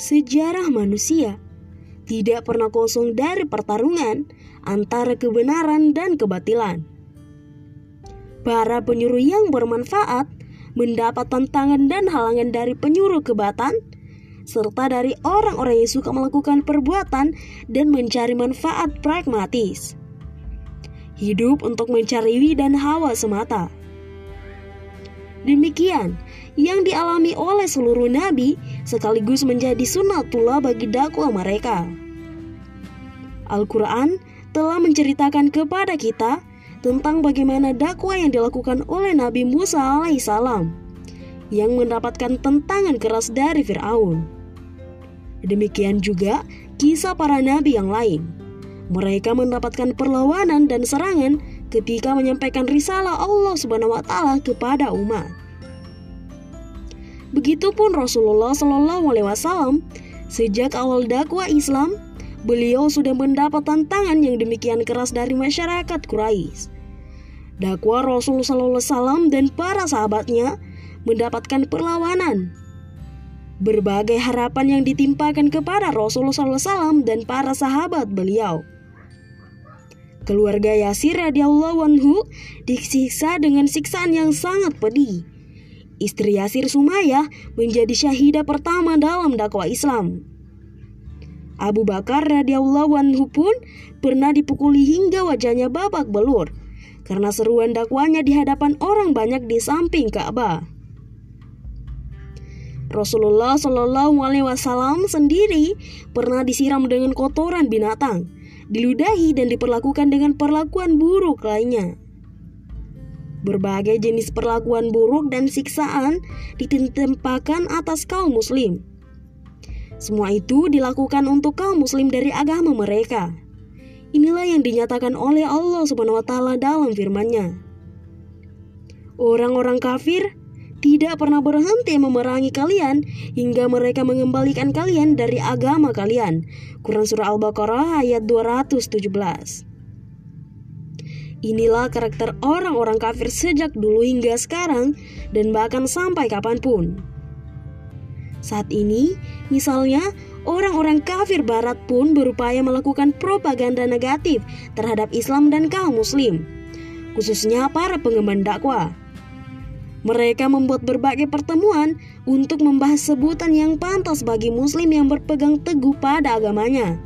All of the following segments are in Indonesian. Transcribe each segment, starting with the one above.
sejarah manusia tidak pernah kosong dari pertarungan antara kebenaran dan kebatilan. Para penyuruh yang bermanfaat mendapat tantangan dan halangan dari penyuruh kebatan, serta dari orang-orang yang suka melakukan perbuatan dan mencari manfaat pragmatis. Hidup untuk mencari wi dan hawa semata. Demikian yang dialami oleh seluruh nabi sekaligus menjadi sunatullah bagi dakwah mereka. Al-Quran telah menceritakan kepada kita tentang bagaimana dakwah yang dilakukan oleh Nabi Musa alaihissalam yang mendapatkan tentangan keras dari Firaun. Demikian juga kisah para nabi yang lain. Mereka mendapatkan perlawanan dan serangan ketika menyampaikan risalah Allah Subhanahu wa taala kepada umat. Begitupun Rasulullah Shallallahu alaihi wasallam sejak awal dakwah Islam beliau sudah mendapat tantangan yang demikian keras dari masyarakat Quraisy. Dakwah Rasul Sallallahu Alaihi dan para sahabatnya mendapatkan perlawanan. Berbagai harapan yang ditimpakan kepada Rasul Sallallahu Alaihi dan para sahabat beliau. Keluarga Yasir radhiyallahu anhu disiksa dengan siksaan yang sangat pedih. Istri Yasir Sumayyah menjadi syahidah pertama dalam dakwah Islam. Abu Bakar radhiyallahu anhu pun pernah dipukuli hingga wajahnya babak belur karena seruan dakwanya di hadapan orang banyak di samping Ka'bah. Rasulullah Shallallahu Alaihi Wasallam sendiri pernah disiram dengan kotoran binatang, diludahi dan diperlakukan dengan perlakuan buruk lainnya. Berbagai jenis perlakuan buruk dan siksaan ditempakan atas kaum muslim semua itu dilakukan untuk kaum muslim dari agama mereka. Inilah yang dinyatakan oleh Allah Subhanahu wa taala dalam firman-Nya. Orang-orang kafir tidak pernah berhenti memerangi kalian hingga mereka mengembalikan kalian dari agama kalian. Quran Surah Al-Baqarah ayat 217 Inilah karakter orang-orang kafir sejak dulu hingga sekarang dan bahkan sampai kapan pun. Saat ini, misalnya, orang-orang kafir barat pun berupaya melakukan propaganda negatif terhadap Islam dan kaum muslim, khususnya para pengemban dakwah. Mereka membuat berbagai pertemuan untuk membahas sebutan yang pantas bagi muslim yang berpegang teguh pada agamanya.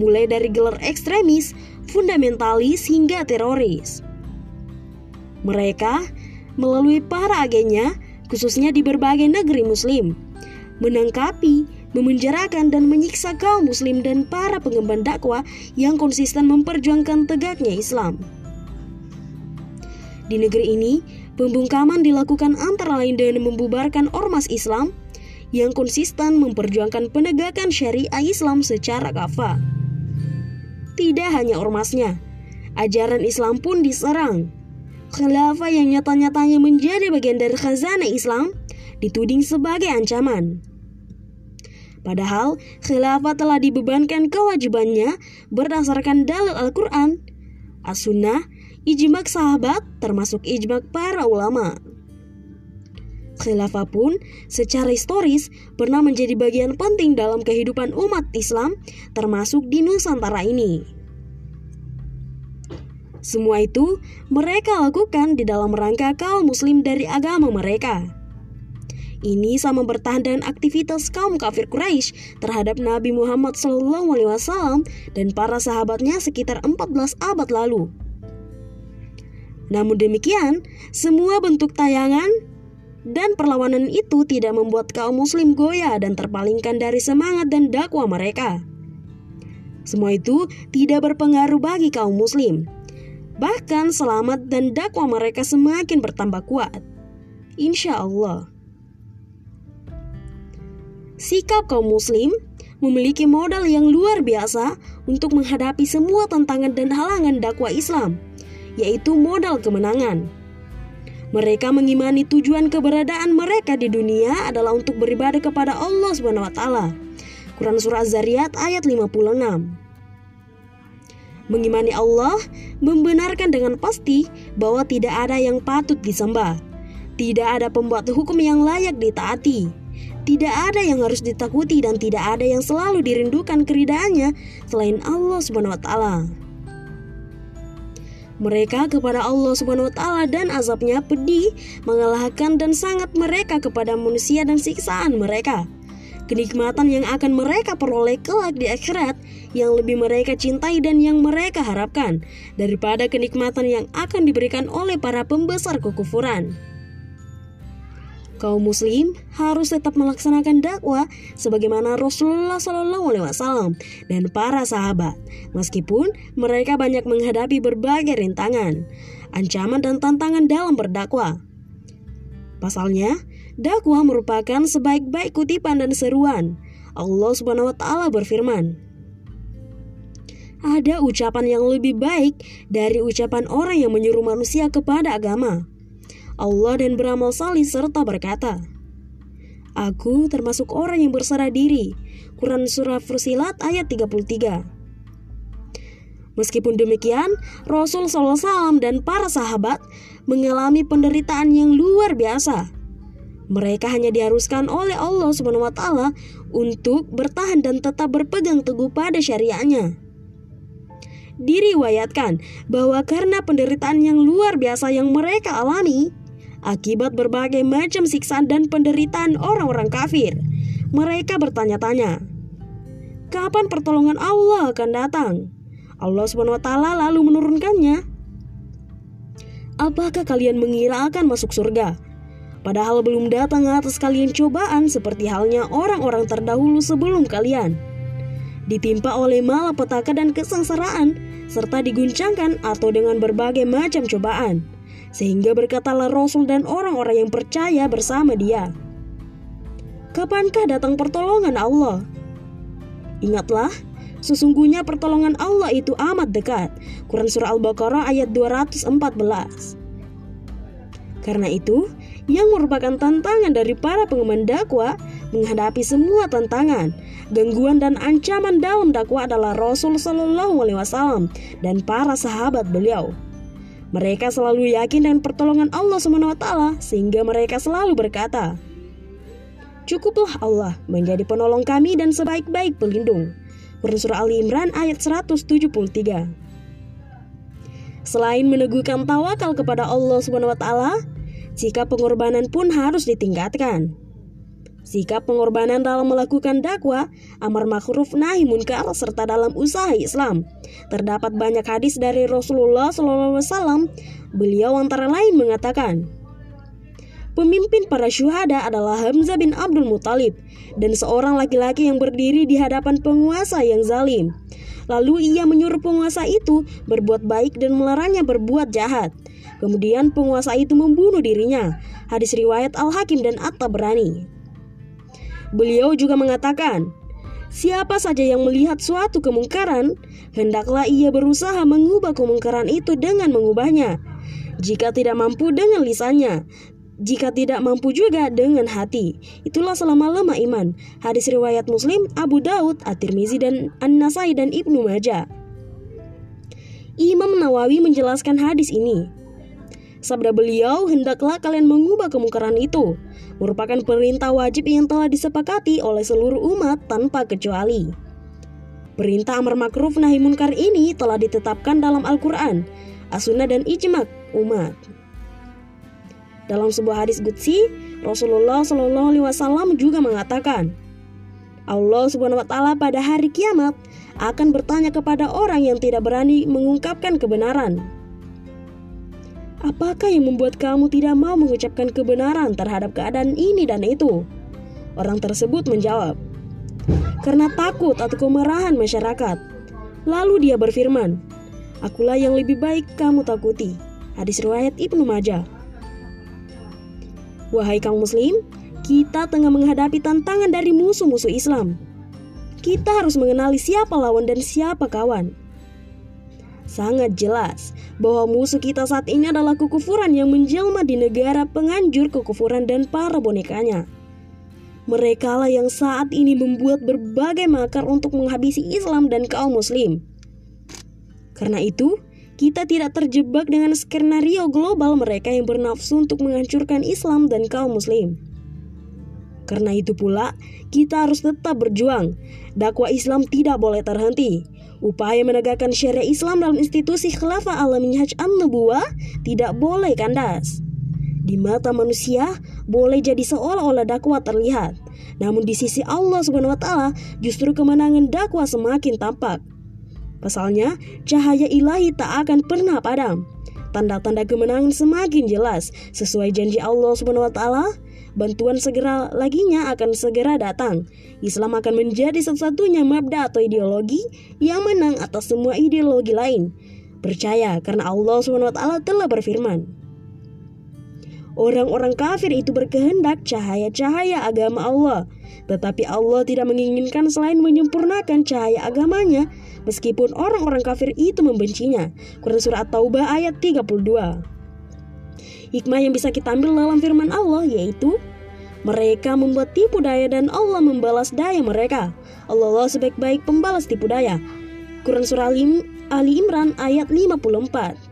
Mulai dari gelar ekstremis, fundamentalis hingga teroris. Mereka melalui para agennya khususnya di berbagai negeri muslim menangkapi, memenjarakan dan menyiksa kaum muslim dan para pengemban dakwah yang konsisten memperjuangkan tegaknya Islam. Di negeri ini, pembungkaman dilakukan antara lain dengan membubarkan ormas Islam yang konsisten memperjuangkan penegakan syariah Islam secara kafah. Tidak hanya ormasnya, ajaran Islam pun diserang. Khilafah yang nyata-nyatanya menjadi bagian dari khazanah Islam dituding sebagai ancaman. Padahal khilafah telah dibebankan kewajibannya berdasarkan dalil Al-Quran, As-Sunnah, ijmak sahabat, termasuk ijmak para ulama. Khilafah pun secara historis pernah menjadi bagian penting dalam kehidupan umat Islam, termasuk di Nusantara ini. Semua itu mereka lakukan di dalam rangka kaum muslim dari agama mereka. Ini sama bertahan dengan aktivitas kaum kafir Quraisy terhadap Nabi Muhammad SAW dan para sahabatnya sekitar 14 abad lalu. Namun demikian, semua bentuk tayangan dan perlawanan itu tidak membuat kaum muslim goyah dan terpalingkan dari semangat dan dakwah mereka. Semua itu tidak berpengaruh bagi kaum muslim. Bahkan selamat dan dakwah mereka semakin bertambah kuat. Insya Allah. Sikap kaum muslim memiliki modal yang luar biasa untuk menghadapi semua tantangan dan halangan dakwah Islam, yaitu modal kemenangan. Mereka mengimani tujuan keberadaan mereka di dunia adalah untuk beribadah kepada Allah Subhanahu wa taala. Quran surah Az-Zariyat ayat 56. Mengimani Allah membenarkan dengan pasti bahwa tidak ada yang patut disembah. Tidak ada pembuat hukum yang layak ditaati tidak ada yang harus ditakuti dan tidak ada yang selalu dirindukan keridaannya selain Allah Subhanahu wa taala. Mereka kepada Allah Subhanahu wa taala dan azabnya pedih, mengalahkan dan sangat mereka kepada manusia dan siksaan mereka. Kenikmatan yang akan mereka peroleh kelak di akhirat yang lebih mereka cintai dan yang mereka harapkan daripada kenikmatan yang akan diberikan oleh para pembesar kekufuran kaum muslim harus tetap melaksanakan dakwah sebagaimana Rasulullah Shallallahu alaihi wasallam dan para sahabat meskipun mereka banyak menghadapi berbagai rintangan, ancaman dan tantangan dalam berdakwah. Pasalnya, dakwah merupakan sebaik-baik kutipan dan seruan. Allah Subhanahu wa taala berfirman, ada ucapan yang lebih baik dari ucapan orang yang menyuruh manusia kepada agama. Allah dan beramal salih serta berkata, Aku termasuk orang yang berserah diri. Quran Surah Fusilat ayat 33 Meskipun demikian, Rasul SAW dan para sahabat mengalami penderitaan yang luar biasa. Mereka hanya diharuskan oleh Allah taala untuk bertahan dan tetap berpegang teguh pada syariatnya. Diriwayatkan bahwa karena penderitaan yang luar biasa yang mereka alami, akibat berbagai macam siksaan dan penderitaan orang-orang kafir. Mereka bertanya-tanya, kapan pertolongan Allah akan datang? Allah SWT lalu menurunkannya. Apakah kalian mengira akan masuk surga? Padahal belum datang atas kalian cobaan seperti halnya orang-orang terdahulu sebelum kalian. Ditimpa oleh malapetaka dan kesengsaraan, serta diguncangkan atau dengan berbagai macam cobaan sehingga berkatalah Rasul dan orang-orang yang percaya bersama dia. Kapankah datang pertolongan Allah? Ingatlah, sesungguhnya pertolongan Allah itu amat dekat. Quran Surah Al-Baqarah ayat 214. Karena itu, yang merupakan tantangan dari para pengemban dakwah menghadapi semua tantangan, gangguan dan ancaman dalam dakwah adalah Rasul Shallallahu Alaihi Wasallam dan para sahabat beliau. Mereka selalu yakin dengan pertolongan Allah SWT sehingga mereka selalu berkata, Cukuplah Allah menjadi penolong kami dan sebaik-baik pelindung. Quran Surah Ali Imran ayat 173 Selain meneguhkan tawakal kepada Allah SWT, jika pengorbanan pun harus ditingkatkan. Sikap pengorbanan dalam melakukan dakwah, amar ma'ruf nahi munkar serta dalam usaha Islam. Terdapat banyak hadis dari Rasulullah SAW. Beliau antara lain mengatakan, Pemimpin para syuhada adalah Hamzah bin Abdul Muthalib dan seorang laki-laki yang berdiri di hadapan penguasa yang zalim. Lalu ia menyuruh penguasa itu berbuat baik dan melarangnya berbuat jahat. Kemudian penguasa itu membunuh dirinya. Hadis riwayat Al-Hakim dan At-Tabrani. Beliau juga mengatakan, Siapa saja yang melihat suatu kemungkaran, hendaklah ia berusaha mengubah kemungkaran itu dengan mengubahnya. Jika tidak mampu dengan lisannya, jika tidak mampu juga dengan hati. Itulah selama lemah iman. Hadis riwayat Muslim, Abu Daud, At-Tirmizi dan An-Nasai dan Ibnu Majah. Imam Nawawi menjelaskan hadis ini. Sabda beliau, hendaklah kalian mengubah kemungkaran itu. Merupakan perintah wajib yang telah disepakati oleh seluruh umat tanpa kecuali. Perintah amar makruf nahi munkar ini telah ditetapkan dalam Al-Quran, as-sunnah dan ijma' umat. Dalam sebuah hadis Qudsi, Rasulullah Shallallahu Alaihi Wasallam juga mengatakan, Allah Subhanahu Wa Taala pada hari kiamat akan bertanya kepada orang yang tidak berani mengungkapkan kebenaran. Apakah yang membuat kamu tidak mau mengucapkan kebenaran terhadap keadaan ini dan itu? Orang tersebut menjawab, "Karena takut atau kemarahan masyarakat." Lalu dia berfirman, "Akulah yang lebih baik kamu takuti." Hadis riwayat Ibnu Majah. Wahai kaum muslim, kita tengah menghadapi tantangan dari musuh-musuh Islam. Kita harus mengenali siapa lawan dan siapa kawan. Sangat jelas bahwa musuh kita saat ini adalah kekufuran yang menjelma di negara penganjur kekufuran dan para bonekanya. Mereka lah yang saat ini membuat berbagai makar untuk menghabisi Islam dan kaum muslim. Karena itu, kita tidak terjebak dengan skenario global mereka yang bernafsu untuk menghancurkan Islam dan kaum muslim. Karena itu pula, kita harus tetap berjuang. Dakwah Islam tidak boleh terhenti. Upaya menegakkan syariah Islam dalam institusi khilafah ala minhaj an-nubuwah tidak boleh kandas. Di mata manusia, boleh jadi seolah-olah dakwah terlihat. Namun di sisi Allah Subhanahu wa taala, justru kemenangan dakwah semakin tampak. Pasalnya, cahaya ilahi tak akan pernah padam. Tanda-tanda kemenangan semakin jelas sesuai janji Allah Subhanahu wa taala bantuan segera laginya akan segera datang. Islam akan menjadi satu-satunya mabda atau ideologi yang menang atas semua ideologi lain. Percaya karena Allah SWT telah berfirman. Orang-orang kafir itu berkehendak cahaya-cahaya agama Allah, tetapi Allah tidak menginginkan selain menyempurnakan cahaya agamanya, meskipun orang-orang kafir itu membencinya. Quran Surah At-Taubah ayat 32. Hikmah yang bisa kita ambil dalam firman Allah yaitu mereka membuat tipu daya dan Allah membalas daya mereka. Allah, sebaik-baik pembalas tipu daya. Quran Surah Ali Imran ayat 54